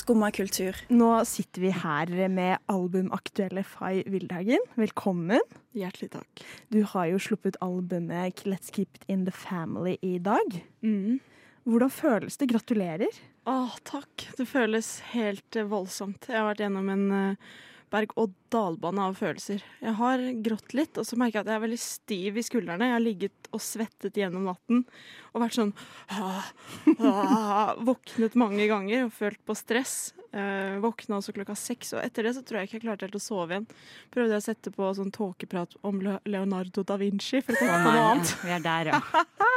Skumma kultur. Nå sitter vi her med albumaktuelle Fay Wildhagen. Velkommen. Hjertelig takk. Du har jo sluppet albumet Let's Keep It In The Family i dag. Mm. Hvordan føles det? Gratulerer. Å, takk. Det føles helt eh, voldsomt. Jeg har vært gjennom en uh, berg-og-dal-bane av følelser. Jeg har grått litt, og så merker jeg at jeg er veldig stiv i skuldrene. Jeg har ligget og svettet gjennom natten og vært sånn ah, ah, Våknet mange ganger og følt på stress. Eh, våkna også klokka seks, og etter det så tror jeg ikke jeg klarte helt å sove igjen. Prøvde jeg å sette på sånn tåkeprat om Leonardo da Vinci for å tenke på noe annet. Vi er der, ja.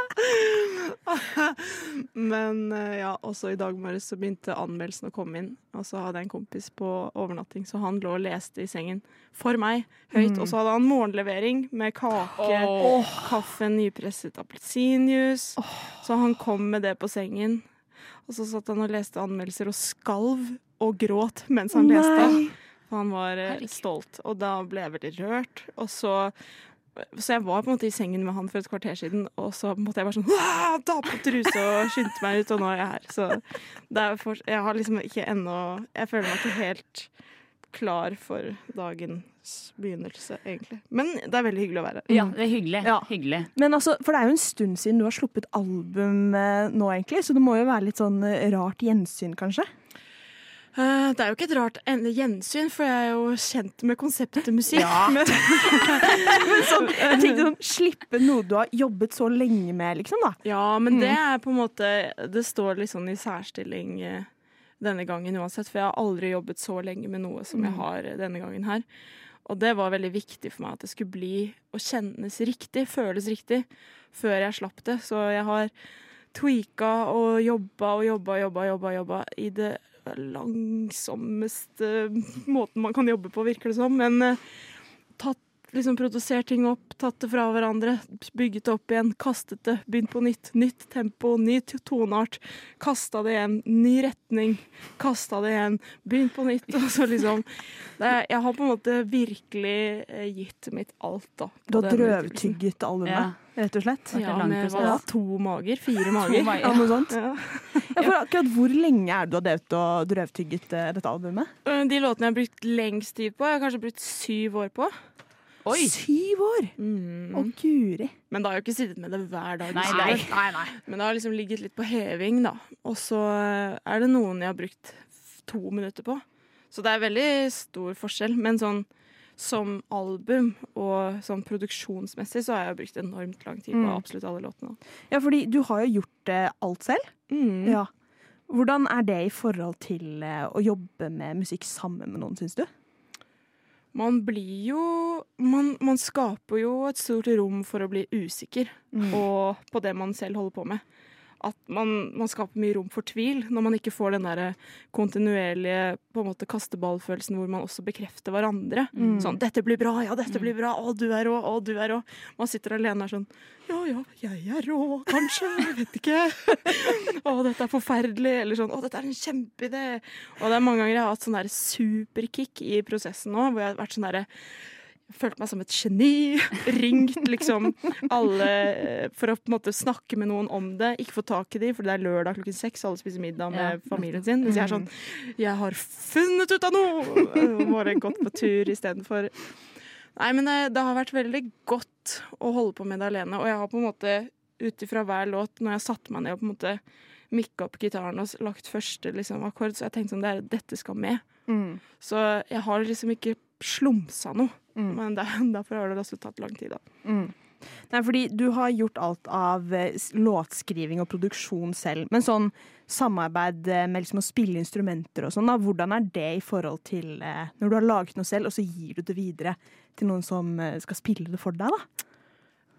Men uh, ja, også i dag morges så begynte anmeldelsen å komme inn. Og så hadde jeg en kompis på overnatting, så han lå og leste i sengen for meg høyt. Mm. Og så hadde han morgenlevering med kake, oh. kaffe, nypresset appelsinjuice. Oh. Så han kom med det på sengen. Og så satt han og leste anmeldelser og skalv og gråt mens han leste. For han var eh, Herregud. stolt. Og da ble jeg veldig rørt. Og så så jeg var på en måte i sengen med han for et kvarter siden, og så måtte jeg bare sånn ta på truse og skynde meg ut, og nå er jeg her. Så for, jeg har liksom ikke ennå Jeg føler meg ikke helt klar for dagens begynnelse, egentlig. Men det er veldig hyggelig å være her. Ja, det er hyggelig. Ja. hyggelig. Men altså, For det er jo en stund siden du har sluppet album eh, nå, egentlig, så det må jo være litt sånn eh, rart gjensyn, kanskje? Uh, det er jo ikke et rart gjensyn, for jeg er jo kjent med konseptet musikk. Ja. Men, men sånn, jeg tenkte sånn, Slippe noe du har jobbet så lenge med, liksom. da. Ja, men mm. det er på en måte Det står liksom i særstilling uh, denne gangen uansett, for jeg har aldri jobbet så lenge med noe som jeg mm. har denne gangen her. Og det var veldig viktig for meg at det skulle bli og kjennes riktig, føles riktig, før jeg slapp det. Så jeg har tweaka og jobba og jobba og jobba, jobba, jobba i det langsommeste måten man kan jobbe på, virker det som. Men uh, tatt liksom produsert ting opp, tatt det fra hverandre, bygget det opp igjen, kastet det, begynt på nytt. Nytt tempo, ny toneart. Kasta det igjen, ny retning. Kasta det igjen, begynt på nytt. Og så liksom er, Jeg har på en måte virkelig eh, gitt mitt alt, da. Du har drøvtygget albumet? Ja. Rett og slett? Ja, med hva, to mager? Fire mager? mager. Ja, noe sånt. Ja. ja. for akkurat Hvor lenge er det du har drevet og drøvtygget uh, dette albumet? De låtene jeg har brukt lengst tid på, jeg har kanskje brukt syv år på. Oi. Syv år! Mm. Og guri. Men da har jeg jo ikke sittet med det hver dag. Nei, nei, nei, nei. Men det har liksom ligget litt på heving, da. Og så eh, er det noen jeg har brukt to minutter på. Så det er veldig stor forskjell. Men sånn som album og sånn produksjonsmessig så har jeg brukt enormt lang tid på mm. absolutt alle låtene. Ja, fordi du har jo gjort uh, alt selv. Mm. Ja. Hvordan er det i forhold til uh, å jobbe med musikk sammen med noen, syns du? Man blir jo man, man, skaper jo et stort rom for å bli usikker mm. på det man selv holder på med at man, man, skaper mye rom for tvil når man ikke får den der kontinuerlige på en måte kasteballfølelsen hvor man også bekrefter hverandre. Mm. Sånn 'Dette blir bra. Ja, dette blir bra. Å, du er rå. Å, du er rå.' Man sitter alene og er sånn 'Ja ja, jeg er rå, kanskje. Jeg vet ikke.' 'Å, dette er forferdelig.' Eller sånn 'Å, dette er en kjempeidé.' Og det er mange ganger jeg har hatt sånn der superkick i prosessen nå, hvor jeg har vært sånn derre følt meg som et geni. Ringt liksom alle eh, for å på en måte snakke med noen om det. Ikke få tak i dem, for det er lørdag klokken seks, alle spiser middag med ja. familien sin. Mens jeg er sånn Jeg har funnet ut av noe! Bare gått på tur istedenfor. Nei, men det, det, har vært veldig godt å holde på med det alene. Og jeg har på en måte ut ifra hver låt, når jeg satte meg ned og på en måte mikka opp gitaren og lagt første liksom, akkord, så jeg tenkte sånn det er, Dette skal med. Mm. Så jeg har liksom ikke slumsa noe. Mm. Men det, derfor har det også tatt lang tid, da. Mm. Nei, fordi du har gjort alt av eh, låtskriving og produksjon selv. Men sånn samarbeid eh, med liksom å spille instrumenter og sånn, da, hvordan er det i forhold til eh, når du har laget noe selv, og så gir du det videre til noen som skal spille det for deg, da?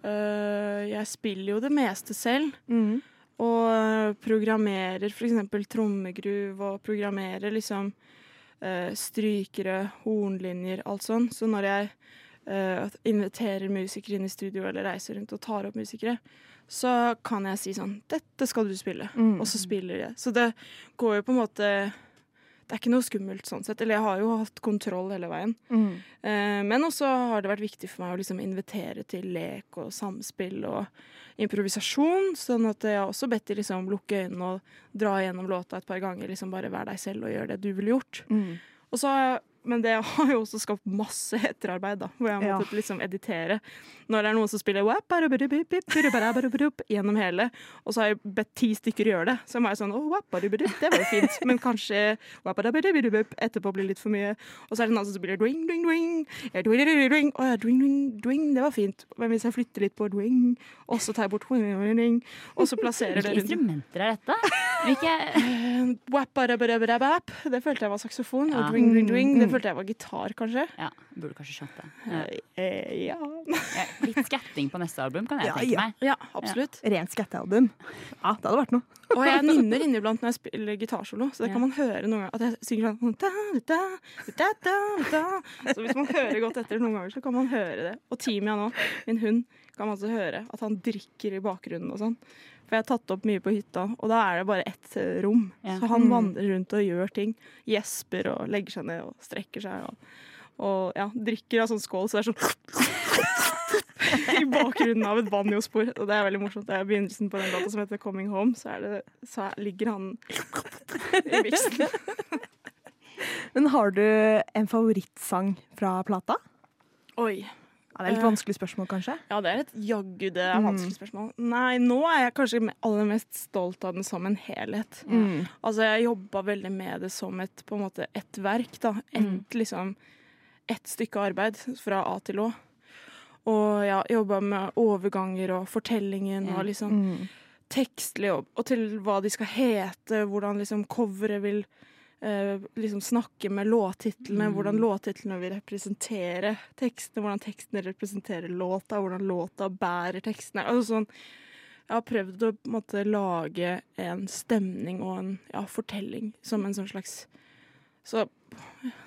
Uh, jeg spiller jo det meste selv. Mm. Og programmerer f.eks. trommegruv og programmerer liksom strykere, hornlinjer, alt sånn. Så når jeg uh, inviterer musikere inn i studio eller reiser rundt og tar opp musikere, så kan jeg si sånn 'Dette skal du spille', mm. og så spiller jeg. Så det går jo på en måte det er ikke noe skummelt sånn sett. Eller jeg har jo hatt kontroll hele veien. Mm. Eh, men også har det vært viktig for meg å liksom invitere til lek og samspill og improvisasjon. Sånn at jeg har også bedt de liksom lukke øynene og dra gjennom låta et par ganger. Liksom bare vær deg selv og gjør det du ville gjort. Mm. Og så har jeg men det har jo også skapt masse etterarbeid, da, hvor jeg har måttet ja. liksom editere. Når det er noen som spiller gjennom hele, og så har jeg bedt ti stykker gjøre det, så må jeg sånn oh, Det var jo fint, men kanskje etterpå blir litt for mye. Og så er det noen som spiller dwing, dwing, dwing. dwing, oh, ja, dwing, dwing, dwing, det var fint. Men hvis jeg flytter litt på dwing, og så tar jeg bort dwing, dwing, og så plasserer det rundt Hvilke instrumenter er dette? Hvilke Det følte jeg var saksofon. Og dwing, dwing, dwing. Det følte jeg var gitar, kanskje. Ja, Burde kanskje skjønt det. Ja. Eh, ja. Litt skatting på neste album, kan jeg ja, tenke meg. Ja, absolutt. Ja. Rent skattealbum. Ja, det hadde vært noe. Og jeg nynner inniblant når jeg spiller gitarsolo, så det kan man høre noen ganger. At jeg synger sånn da, da, da, Så hvis man hører godt etter noen ganger, så kan man høre det. Og Timia nå, min hund, kan man også høre at han drikker i bakgrunnen og sånn. For jeg har tatt opp mye på hytta, og da er det bare ett eh, rom. Ja. Så han mm. vandrer rundt og gjør ting. Gjesper og legger seg ned og strekker seg. Og, og ja, drikker av sånn skål, så det er sånn I bakgrunnen av et banjospor. Og det er veldig morsomt. Det er begynnelsen på den låta som heter 'Coming Home'. Så, det, så ligger han i miksen. Men har du en favorittsang fra plata? Oi. Ja, det er litt vanskelig spørsmål, kanskje? Ja, det er et jaggu det er vanskelig spørsmål. Nei, nå er jeg kanskje aller mest stolt av den som en helhet. Mm. Altså, jeg jobba veldig med det som et, på en måte, et verk, da. Et, mm. liksom, et stykke arbeid fra A til Å. Og ja, jobba med overganger og fortellingen og liksom mm. tekstlig jobb. Og til hva de skal hete, hvordan liksom coveret vil eh, liksom snakke med låttitlene, mm. hvordan låttitlene vil representere tekstene, hvordan tekstene representerer låta, hvordan låta bærer tekstene. Altså sånn, jeg har prøvd å måte, lage en stemning og en ja, fortelling som en sånn slags Så,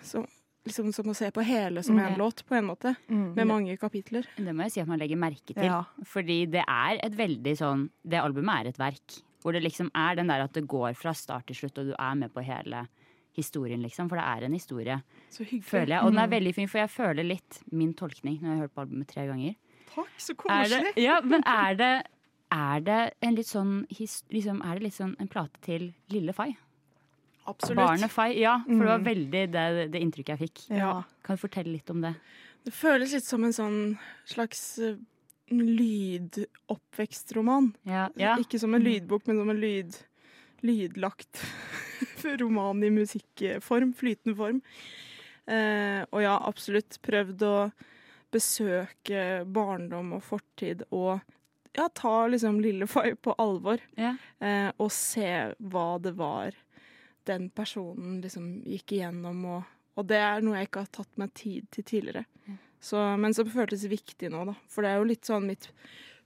så liksom som å se på hele som en mm. låt, på en måte. Mm. Med mange kapitler. Det må jeg si at man legger merke til. Ja. Fordi det er et veldig sånn Det albumet er et verk. Hvor det liksom er den der at det går fra start til slutt, og du er med på hele historien, liksom. For det er en historie, føler jeg. Og den er mm. veldig fin, for jeg føler litt min tolkning når jeg har hørt på albumet tre ganger. Takk, så koselig! Ja, men er det, er det en litt sånn liksom, Er det litt sånn en plate til Lille Fay? Absolutt. Barnet Fay, ja. For det var mm. veldig det, det inntrykket jeg fikk. Ja. Kan du fortelle litt om det? Det føles litt som en sånn slags uh, lydoppvekstroman. Ja, ja. Ikke som en mm. lydbok, men som en lyd, lydlagt roman i musikkform. Flytende form. Eh, og ja, absolutt prøvd å besøke barndom og fortid og ja, ta liksom Lillefay på alvor. Ja. Eh, og se hva det var den personen liksom gikk igjennom. Og, og, det er noe jeg ikke har tatt meg tid til tidligere. Så, men som føltes viktig nå, da. For det er jo litt sånn mitt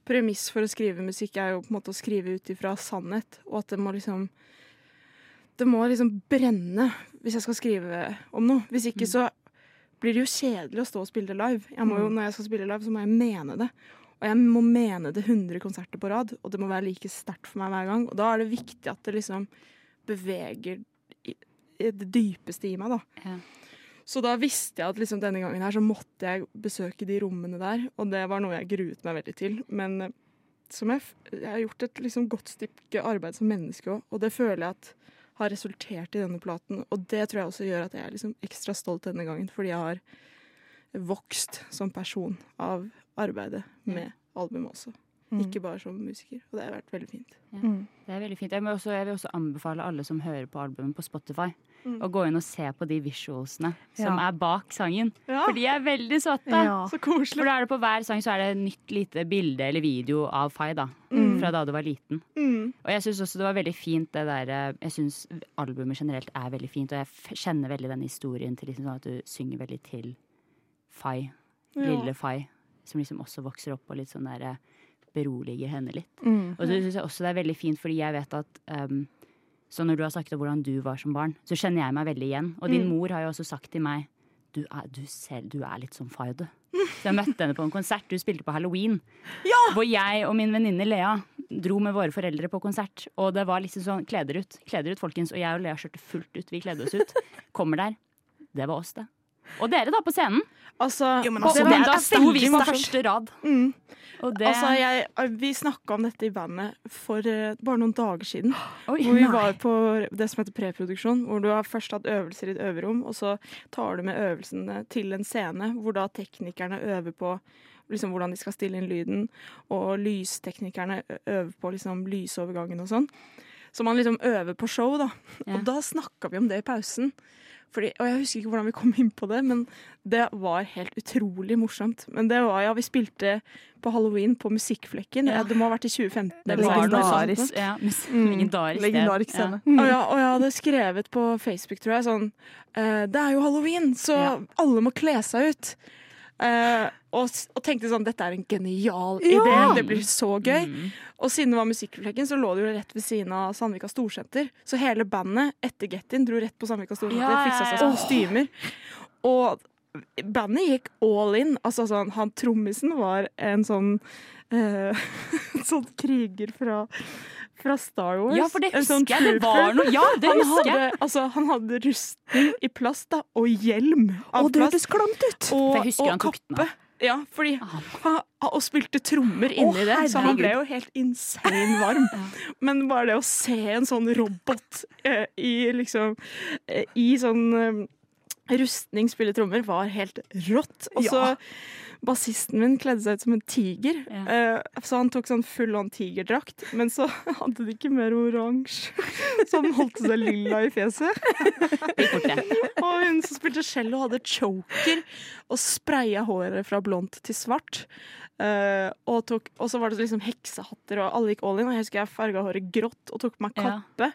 premiss for å skrive musikk er jo på en måte å skrive ut ifra sannhet, og at det må liksom det må liksom brenne hvis jeg skal skrive om noe. Hvis ikke mm. så blir det jo kjedelig å stå og spille det live. Jeg må jo, mm. når jeg skal spille live, så må jeg mene det. Og jeg må mene det 100 konserter på rad, og det må være like sterkt for meg hver gang. Og da er det viktig at det liksom beveger det dypeste i meg, da. Ja. Så da visste jeg at liksom denne gangen her så måtte jeg besøke de rommene der, og det var noe jeg gruet meg veldig til. Men eh, som jeg, jeg har gjort et liksom godt stykke arbeid som menneske òg, og det føler jeg at har resultert i denne platen. Og det tror jeg også gjør at jeg er liksom ekstra stolt denne gangen, fordi jeg har vokst som person av arbeidet med albumet også. Mm. Ikke bare som musiker. Og det har vært veldig fint. Ja. Det er veldig fint. Jeg, også, jeg, vil også anbefale alle som hører på albumet på Spotify, mm. Og gå inn og se på de visualsene som ja. er bak sangen. Ja. For de er veldig søte. Så koselig. For da er det på hver sang så er det et nytt lite bilde eller video av Fay, da. Mm. Fra da du var liten. Mm. Og jeg syns også det var veldig fint det der eh, Jeg syns albumet generelt er veldig fint, og jeg kjenner veldig den historien til liksom sånn at du synger veldig til Fay. Lille Fay. Som liksom også vokser opp og litt sånn derre beroliger henne litt. Mm. Og så syns jeg også det er veldig fint, fordi jeg vet at um, Så når du har sagt om hvordan du var som barn, så kjenner jeg meg veldig igjen. Og din mm. mor har jo også sagt til meg du er, du, ser, du er litt som du. Så jeg møtte henne på en konsert. Du spilte på halloween. Ja! Hvor jeg og min venninne Lea dro med våre foreldre på konsert. Og det var liksom sånn kleder ut, kleder ut, folkens. Og jeg og Lea kjørte fullt ut. Vi kledde oss ut. Kommer der. Det var oss, det. Og dere, da, på scenen. Altså, Jo, men altså, det det var- da sto vi på første rad. Mm. Og det Altså, jeg, vi snakka om dette i bandet for uh, bare noen dager siden. Oi, Hvor vi nei. var på det som heter preproduksjon, hvor du har først hatt øvelser i et øverom, og så tar du med øvelsene til en scene, hvor da teknikerne øver på liksom, hvordan de skal stille inn lyden, og lysteknikerne øver på liksom, lysovergangen og sånn. Så man liksom øver på show, da. Ja. Og da snakka vi om det i pausen. Fordi, og jeg husker ikke hvordan vi kom inn på det, men det var helt utrolig morsomt. Men det var ja, vi spilte på halloween på Musikkflekken. Ja. Ja. Det må ha vært i 2015. Det eller var sånt. legendarisk. sånt. Ja, Mm. legendarisk. Legendarisk Ja. Mm. Og, ja, og jeg hadde skrevet på Facebook, tror jeg, sånn eh, Det er jo halloween, så Ja. alle må kle seg ut. Eh, og, og tenkte sånn Dette er en genial Ja. idé. Det blir så gøy. Mm. Og siden det var Musikkflekken, så lå det jo rett ved siden av Sandvika Storsenter. Så hele bandet etter Get In dro rett på Sandvika Storsenter, Ja, fiksa seg ja. kostymer. Og bandet gikk all in. Altså sånn, han trommisen var en sånn eh, sånn kriger fra, fra Star Wars. Ja, for det husker sånn jeg. Det var noe Ja, det han husker jeg. hadde, altså, han hadde rusten i plast da, og hjelm av og det hørtes klamt ut! Og, jeg og kappe. Ja, fordi Ah. han, og spilte trommer inni det, så han ble jo helt insane varm. Men bare det å se en sånn robot eh, i liksom eh, I sånn eh, rustning spille trommer, var helt rått. Og så Ja. Bassisten min kledde seg ut som en tiger, Ja. eh, så han tok sånn full on tigerdrakt. Men så hadde de ikke mer oransje, så han holdt seg lilla i fjeset. Og hun som spilte cello, hadde choker og spraya håret fra blondt til svart. Eh, og, tok, og så var det liksom heksehatter, og alle gikk all in. Og jeg husker jeg farga håret grått og tok på meg Ja. kappe.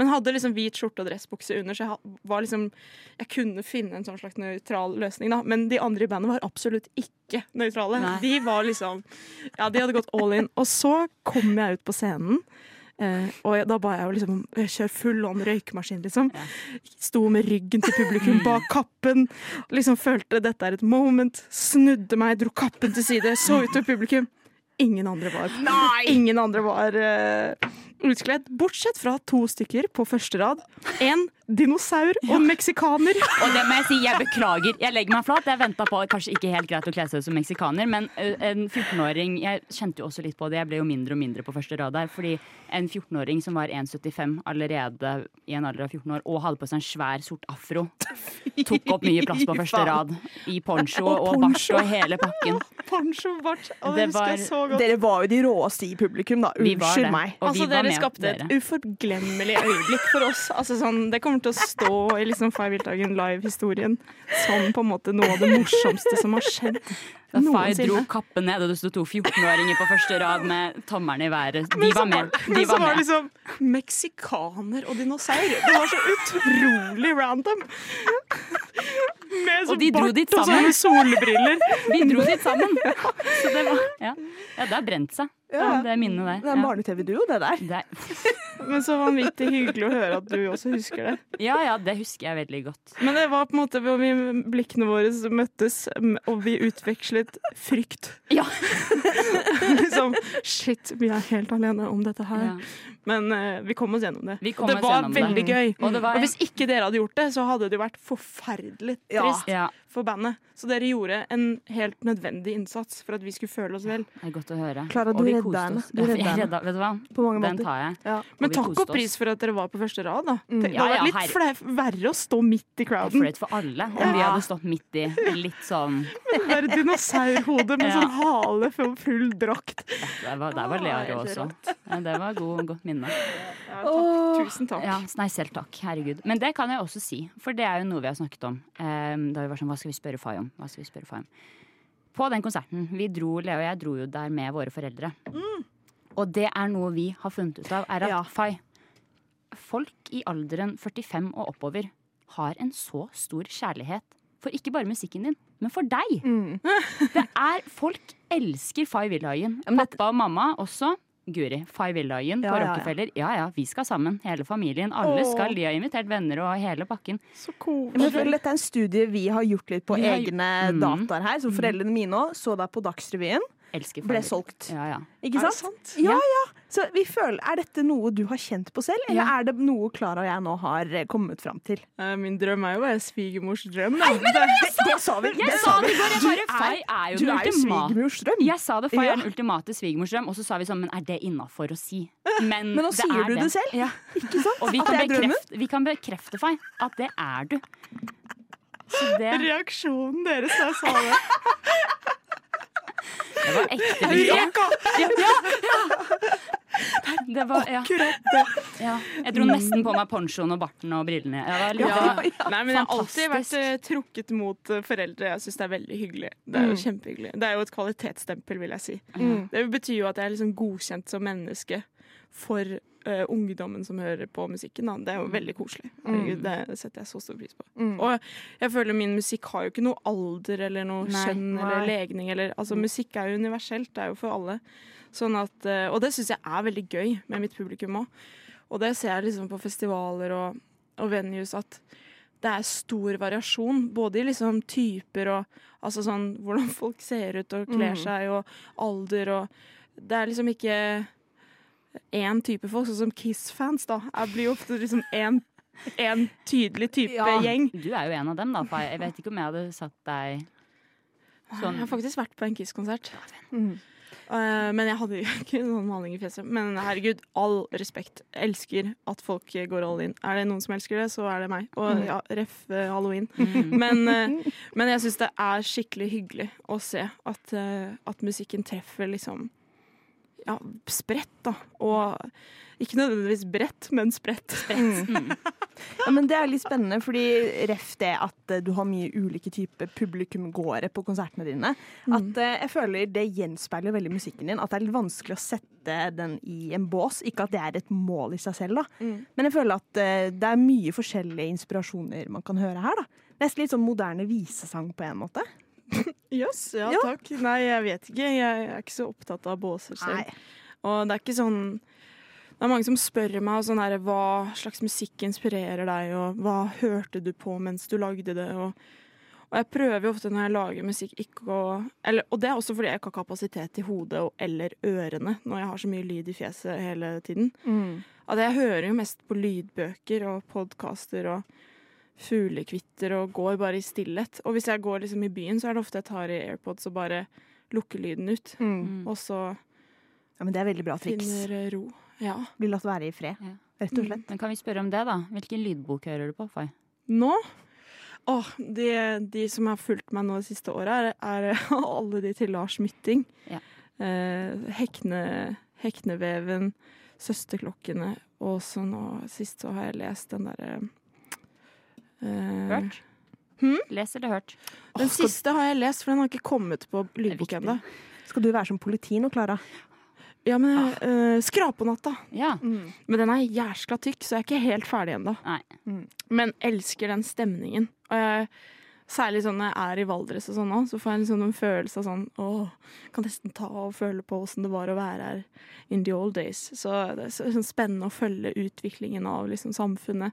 Men hadde liksom hvit skjorte og dressbukse under, så jeg var liksom Jeg kunne finne en sånn slags nøytral løsning, da. Men de andre i bandet var absolutt ikke nøytrale. Nei. De var liksom Ja, de hadde gått all in. Og så kom jeg ut på scenen. Eh, og da ba jeg jo liksom kjøre full on røykemaskin, liksom. Sto med ryggen til publikum bak kappen. Liksom følte dette er et moment. Snudde meg, dro kappen til side, så ut til publikum. Ingen andre var Ingen andre var uh, utkledd. Bortsett fra to stykker på første rad. En dinosaur og meksikaner. Og det må jeg si, jeg beklager. Jeg legger meg flat. Jeg venta på kanskje ikke helt greit å kle seg ut som meksikaner, men en 14-åring Jeg kjente jo også litt på det. Jeg ble jo mindre og mindre på første rad der. Fordi en 14-åring som var 1,75 allerede i en alder av 14 år og hadde på seg en svær, sort afro, tok opp mye plass på første rad. I poncho Og og bart og hele pakken. Poncho bart. Og Det det husker jeg så godt. Dere var jo de råeste i publikum, da. Unnskyld meg. Altså, dere skapte et uforglemmelig øyeblikk for oss. Altså, sånn, det kommer til å stå i liksom Fay Wiltagen live-historien som på en måte noe av det morsomste som har skjedd Da Fay dro kappen ned, og det sto to 14-åringer på første rad med tommelen i været. De var med. De var var med. liksom meksikaner og dinosaur. Det var så utrolig random. Med Og de dro bart dit og sammen. sånne solbriller. Vi dro dit sammen. Så det var Ja, ja det har brent seg. Ja. Det minnet der. Det er en barne-TV-duo, det der. Det er, Men så vanvittig hyggelig å høre at du også husker det. ja ja, det husker jeg veldig godt. Men det var på en måte hvor vi, blikkene våre møttes, og vi utvekslet frykt. Ja. liksom, shit, vi er helt alene om dette her. Ja. Men uh, vi kom oss gjennom det. Og det var veldig det. gøy. Og det var Og hvis ikke dere hadde gjort det, så hadde det jo vært forferdelig Ja. trist Ja, for bandet. Så dere gjorde en helt nødvendig innsats for at vi skulle føle oss vel. det er godt å høre. Clara, Og du vi redda koste henne. oss. Du Ja, redda henne. redda- Vet du hva? På mange Den måter. tar jeg. Ja. Men takk og pris for at dere var på første rad, da. Mm. Det var hadde ja, vært litt herre- flau- verre å stå midt i Det er crowden. flaut for alle om vi hadde stått midt i litt sånn Det der dinosaurhodet med Ja. sånn hale for full drakt. Der var, der var Lea rå også. Ja, det var god, godt minne. Ja, takk. Tusen takk. Ja, nei, selv takk. Herregud. Men det kan jeg også si, for det er jo noe vi har snakket om. Um, da vi var sånn, Hva skal vi spørre Fay om? Hva skal vi spørre Fay om? På den konserten, vi dro, Lea og jeg dro jo der med våre foreldre. Og det er noe vi har funnet ut av, er at Ja. Fay, folk i alderen 45 og oppover har en så stor kjærlighet for ikke bare musikken din, men for deg. Mm. Det er, Folk elsker Fay Wilhagen. Pappa og mamma også. Guri, Ja, på ja. Rockefeller. Ja ja, vi skal sammen. Hele familien. Alle Åh. skal. De har invitert venner og hele pakken. Så Men føler dette er en studie vi har gjort litt på Vi har- egne Mm. dataer her. Som foreldrene mine òg så deg på Dagsrevyen, Elsker ble solgt. Ja, ja. Ikke Er det sant? sant? Ja, Ja. Så vi føler, Er dette noe du har kjent på selv, eller Ja. er det noe Klara og jeg nå har eh, kommet fram til? Eh, Min drøm er jo bare svigermors drøm. Da. Det- Det, det sa vi! Jeg det sa vi. det i går! Jeg bare, er- Fay er jo Du den er ultimate svigermors drøm. Jeg sa det, Fay er den ultimate svigermorsdrøm, og så sa vi sånn, men er det innafor å si? Men, Men nå det sier er du det selv. Ja. Ikke sant? Og vi At kan, det er drømmen. bekrefte, vi kan bekrefte, Fay, at det er du. Så det, Reaksjonen deres da jeg sa det. det var ekte. Ja, ja. Det var, ja. ja. Jeg dro nesten på meg ponchoen og barten og brillene. Jeg var Ja. Nei, men jeg har alltid vært eh, trukket mot eh, foreldre. Jeg syns det er veldig hyggelig. Det er jo kjempehyggelig. Det er jo et kvalitetsstempel, vil jeg si. Mm. Det betyr jo at jeg er liksom godkjent som menneske for eh, ungdommen som hører på musikken. Da. Det er jo veldig koselig. Herregud, det setter jeg så stor pris på. Mm. Og jeg føler min musikk har jo ikke noe alder eller noe Nei. kjønn eller Nei. legning. Eller, altså, musikk er jo universelt. Det er jo for alle. Sånn at, uh, og det syns jeg er veldig gøy med mitt publikum òg. Og det ser jeg liksom på festivaler og, og venues at det er stor variasjon. Både i liksom typer og altså sånn hvordan folk ser ut og kler Mm. seg, og alder og Det er liksom ikke én type folk, sånn som Kiss-fans, da. Jeg blir jo ofte liksom én en tydelig type Ja. gjeng. Du er jo en av dem, da. For Jeg vet ikke om jeg hadde satt deg sånn Jeg har faktisk vært på en Kiss-konsert. Mm. Eh, men jeg hadde jo ikke noen maling i fjeset. Men herregud, all respekt. Elsker at folk går all in. Er det noen som elsker det, så er det meg. Og ja, ref eh, halloween. Men, eh, men jeg syns det er skikkelig hyggelig å se at, at musikken treffer liksom ja, spredt, da. Og ikke nødvendigvis bredt, men spredt. Mm. Ja, men Det er litt spennende, fordi ref det at eh, du har mye ulike typer publikumgåere på konsertene dine. At eh, jeg føler Det gjenspeiler veldig musikken din. At det er litt vanskelig å sette den i en bås. Ikke at det er et mål i seg selv, da. Mm. men jeg føler at eh, det er mye forskjellige inspirasjoner man kan høre her. da. Nesten litt sånn moderne visesang på en måte. Jøss, ja, Ja. takk. Nei, jeg vet ikke. Jeg er ikke så opptatt av båser selv. Nei. Og det er ikke sånn Det er mange som spør meg sånn her, hva slags musikk inspirerer deg, og hva hørte du på mens du lagde det? Og, og jeg prøver jo ofte når jeg lager musikk ikke å eller, Og det er også fordi jeg ikke har kapasitet i hodet og, eller ørene når jeg har så mye lyd i fjeset hele tiden. Mm. At jeg hører jo mest på lydbøker og podkaster og fuglekvitter og går bare i stillhet. Og hvis jeg går liksom i byen, så er det ofte jeg tar i AirPods og bare lukker lyden ut. Mm. Mm. Og så Ja, men Det er veldig bra triks. finner ro. Ja. Blir latt være i fred, Ja. rett og slett. Men kan vi spørre om det, da? Hvilken lydbok hører du på, Fay? Nå Åh, de, de som har fulgt meg nå det siste året, er, er alle de til Lars Mytting. Ja. Eh, Hekne, Hekneveven, Søsterklokkene, og så nå sist så har jeg lest den derre eh, Hørt? Hmm? Les eller hørt? Den skal- siste har jeg lest, for den har ikke kommet på lydbok ennå. Skal du være som politi nå, Klara? Ja, men eh, Skrapenatta. Ja. Men den er jæskla tykk, så jeg er ikke helt ferdig ennå. Mm. Men elsker den stemningen. Og jeg, særlig sånn når jeg er i Valdres og sånn så får jeg en sånn en følelse av sånn Å, kan nesten ta og føle på åssen det var å være her in the old days. Så det er sånn spennende å følge utviklingen av liksom, samfunnet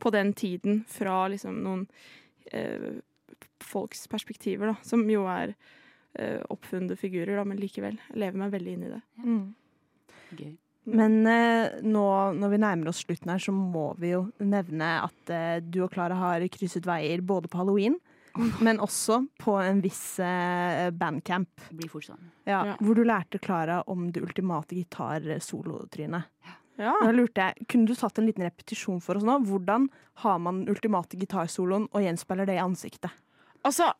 på den tiden fra liksom noen eh, folks perspektiver, da, som jo er eh, oppfunnede figurer, da, men likevel. Jeg lever meg veldig inn i det. Mm. Gøy. Men eh, nå når vi nærmer oss slutten her, så må vi jo nevne at eh, du og Klara har krysset veier både på halloween, men også på en viss eh, bandcamp. Blir sånn. Ja, Ja. Hvor du lærte Klara om det ultimate gitar-solotrynet. Ja. Da lurte jeg, Kunne du tatt en liten repetisjon for oss nå? Hvordan har man ultimate gitarsoloen, og gjenspeiler det i ansiktet? Altså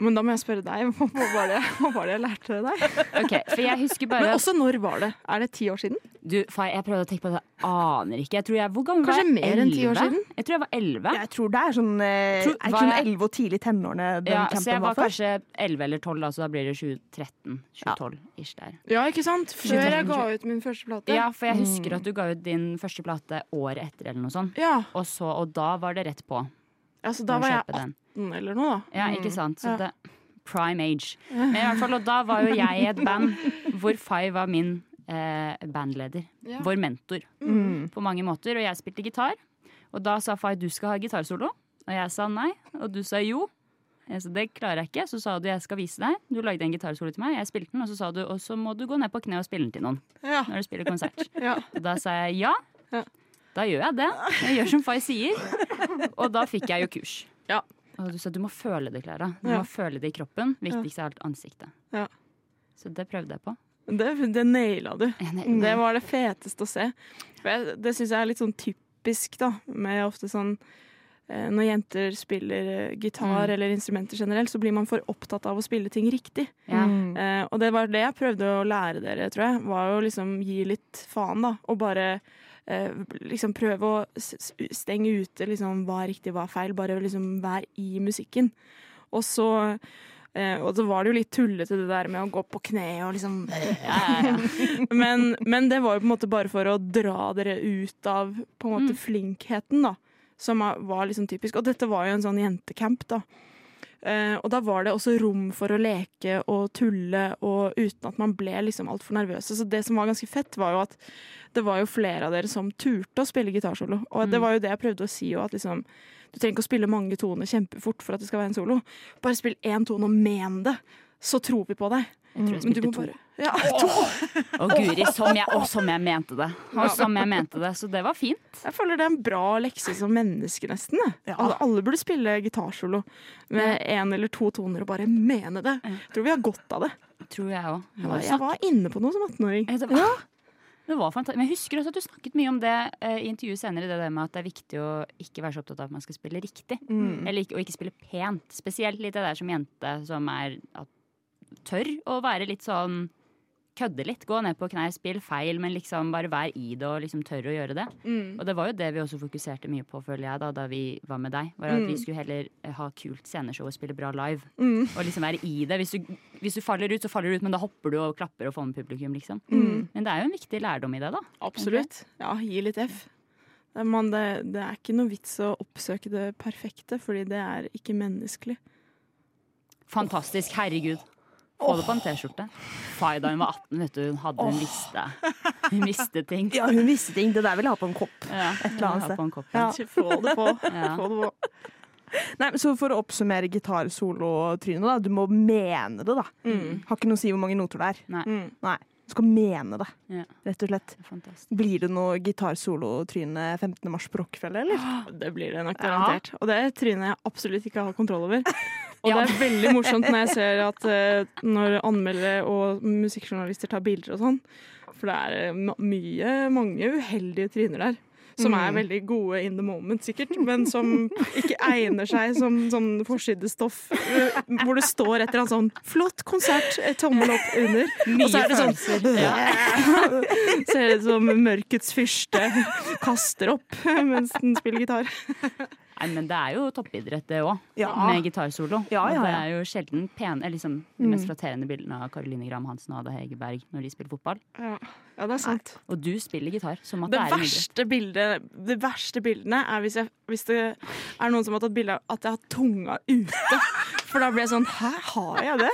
Men da må jeg spørre deg. Hva var det, hva var det jeg lærte deg? Ok, for jeg husker bare... Men også når var det? Er det ti år siden? Du, faen, jeg prøvde å tenke på det. Jeg aner ikke. Jeg tror jeg, hvor gammel Kanskje var jeg? mer enn ti år siden? Jeg tror jeg var elleve. Jeg tror det er sånn eh, Tror- Er kun ikke sånn 11 og tidlig tenårene den Ja, så jeg var var kanskje 11 eller 12, da, så da blir det 2013. 2012-ish der. Ja, ikke sant? Før jeg ga ut min første plate. Ja, for jeg husker at du ga ut din første plate året etter, eller noe sånt. Ja, Og, så, og da var det rett på. Altså Da var jeg kjøpe den. 18 eller noe, da. Ja, ikke sant? Så Ja. det, prime age. Men i hvert fall, og da var jo jeg i et band hvor Fay var min eh, bandleder. Ja. Vår mentor Mm. på mange måter. Og jeg spilte gitar. Og da sa Fay du skal ha gitarsolo. Og jeg sa nei. Og du sa jo. Jeg sa det klarer jeg ikke. Så sa du jeg skal vise deg. Du lagde en gitarsolo til meg. Jeg spilte den, og så sa du og så må du gå ned på kne og spille den til noen Ja. når du spiller konsert. ja. Og da sa jeg ja. Ja. Da gjør jeg det. Jeg gjør som Fay sier. Og da fikk jeg jo kurs. Ja. Og du sa du må føle det, Klara. Du Ja. må føle det i kroppen. Viktigst er alt ansiktet. Ja. Så det prøvde jeg på. Det, det naila du. Det var det feteste å se. For jeg, det syns jeg er litt sånn typisk, da. Med ofte sånn eh, Når jenter spiller eh, gitar Mm. eller instrumenter generelt, så blir man for opptatt av å spille ting riktig. Ja. Mm. Eh, og det var det jeg prøvde å lære dere, tror jeg. Var å liksom gi litt faen, da. Og bare liksom prøve å stenge ute liksom hva riktig, hva feil. Bare liksom være i musikken. Og så eh, og så var det jo litt tullete det der med å gå på kne og liksom men, men det var jo på en måte bare for å dra dere ut av på en måte Mm. flinkheten, da. Som var liksom typisk. Og dette var jo en sånn jentecamp, da. Eh, og da var det også rom for å leke og tulle og uten at man ble liksom altfor nervøse. Så det som var ganske fett, var jo at det var jo flere av dere som turte å spille gitarsolo. Og det Mm. var jo det jeg prøvde å si òg, at liksom du trenger ikke å spille mange toner kjempefort for at det skal være en solo. Bare spill én tone og men det, så tror vi på deg. Jeg Men du må bare ja. Å guri, som jeg, å, som jeg mente det. Og som jeg mente det. Så det var fint. Jeg føler det er en bra lekse som menneske, nesten. Ja. Alle, alle burde spille gitarsolo med én eller to toner og bare mene det. Tror vi har godt av det. Tror jeg òg. Jeg var, jeg var inne på noe som 18-åring. Det var, det var fantastisk. Men jeg husker også at du snakket mye om det eh, i intervjuet senere. Det der med at det er viktig å ikke være så opptatt av at man skal spille riktig. Mm. Eller ikke, og ikke spille pent. Spesielt litt det der som jente som er at, tør å være litt sånn Kødde litt. Gå ned på knær, spill feil, men liksom bare vær i det og liksom tør å gjøre det. Mm. Og det var jo det vi også fokuserte mye på, føler jeg, da, da vi var med deg. Var at Mm. vi skulle heller eh, ha kult sceneshow og spille bra live. Mm. Og liksom være i det. Hvis du, hvis du faller ut, så faller du ut, men da hopper du og klapper og får med publikum, liksom. Mm. Men det er jo en viktig lærdom i det, da. Absolutt. Ja, gi litt F. Det man, det, det er ikke noe vits å oppsøke det perfekte, fordi det er ikke menneskelig. Fantastisk. Herregud. Få det på en T-skjorte. Fay da hun var 18, vet du, hun hadde hun visste. Hun visste ting. Ja, hun visste ting. Det der vil jeg ha på en kopp. Ja, Et eller annet sted. kopp, Ja. ja. Få det på. Ja. Få det på. Nei, men så For å oppsummere gitarsolo-trynet, da. Du må mene det, da. Mm. Har ikke noe å si hvor mange noter det er. Nei, Mm. Nei. Du skal mene det, Ja. rett og slett. det fantastisk. Blir det noe gitarsolo-tryne 15. mars på Rockefeller, eller? Det blir det nok Ja. garantert. Og det er trynet jeg absolutt ikke har kontroll over. Og Ja. det er veldig morsomt når jeg ser at eh, når anmeldere og musikkjournalister tar bilder og sånn, for det er eh, mye, mange uheldige tryner der. Som er Mm. veldig gode in the moment, sikkert, men som ikke egner seg som sånn forsidestoff. eh, Hvor det står et eller annet sånn 'flott konsert', tommel opp under. Og så er det sånn Ser ut som mørkets fyrste kaster opp mens den spiller gitar. Nei, men det er jo toppidrett, det òg. Ja. Med gitarsolo. Ja, ja, det er jo sjelden pene liksom, De Mm. mest flatterende bildene av Caroline Graham Hansen og Ada Hegerberg når de spiller fotball. Ja, ja det er sant. Og du spiller gitar som at Det det, er en verste, bildet, det verste bildene er hvis, jeg, hvis det er noen som har tatt bilde av at jeg har tunga ute. For da blir jeg sånn Hæ, har jeg det?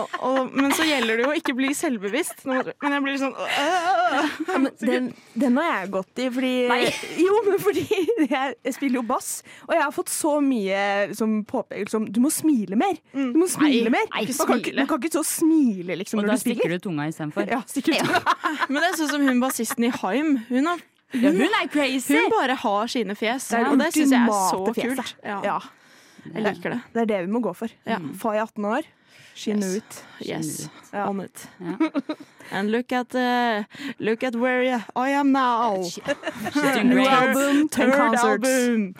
Og, og, men så gjelder det jo å ikke bli selvbevisst. Men jeg blir sånn «Åh!» Ja, den, den har jeg gått i, fordi Nei. Jo, men fordi jeg, jeg spiller jo bass, og jeg har fått så mye liksom, påpekelse som Du må smile mer! Du må smile mer! nei, man, kan smile. man kan ikke så smile liksom, Og når da du spiller. stikker du tunga istedenfor. Ja, stikker ut. Men det er sånn som hun bassisten i Haim. Hun, har, Ja, hun er crazy! hun bare har sine fjes. Det er og det syns jeg er så fjeset. kult. Ja, Ja, jeg liker det. det er det vi må gå for. Ja. Fay 18 år, she Yes. it. Yes, Ja. on it. Yeah. And look at, uh, look at where I am now. New album, Third album.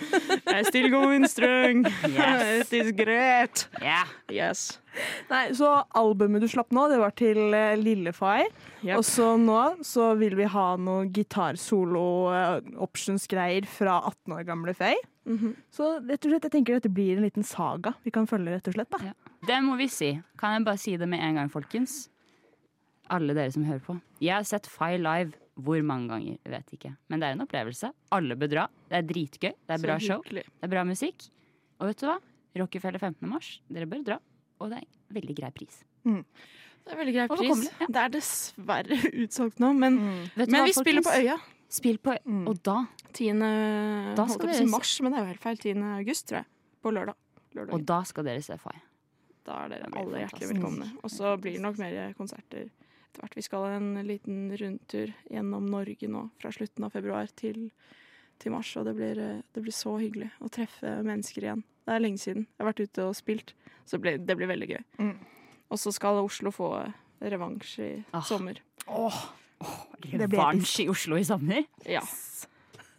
I'm still going strong. Yes. It is great. Yeah. Yes. Nei, så albumet du slapp nå, det var til uh, Lille Yep. Og så nå så vil vi ha noe gitarsolo-options-greier fra 18 år gamle Faye. Mhm. Så rett og slett, jeg tenker dette blir en liten saga vi kan følge, rett og slett. da. Ja. Det må vi si. Kan jeg bare si det med en gang, folkens? Alle dere som hører på. Jeg har sett Five live hvor mange ganger, jeg vet ikke. Men det er en opplevelse. Alle bør dra. Det er dritgøy. Det er bra show. Det er bra musikk. Og vet du hva? Rockefeller 15. mars. Dere bør dra. Og det er en veldig grei pris. Det er veldig grei pris. Ja. Det er dessverre utsolgt nå, men, mm. men vi spiller på Øya. Spill på, mm. Og da? 10. Da skal dere mars, men det er jo helt feil. 10. august, tror jeg. På lørdag. lørdag. Og da skal dere se Fay? Da er dere alle hjertelig velkomne. Og så blir det nok mer konserter etter hvert. Vi skal ha en liten rundtur gjennom Norge nå fra slutten av februar til, til mars. Og det blir, det blir, så hyggelig å treffe mennesker igjen. Det er lenge siden. Jeg har vært ute og spilt, så det blir, det blir veldig gøy. Mm. Og så skal Oslo få revansj i ah. sommer. Åh, oh, revansj i Oslo i sommer? Ja.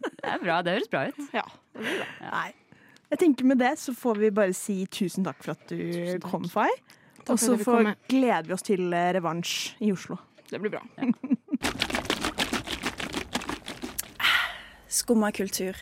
Det er bra. Det høres bra ut. Ja, det blir bra. Nei. Jeg tenker Med det så får vi bare si tusen takk for at du kom, Fay. Og så gleder vi oss til eh, revansj i Oslo. Det blir bra. Ja. Skumma kultur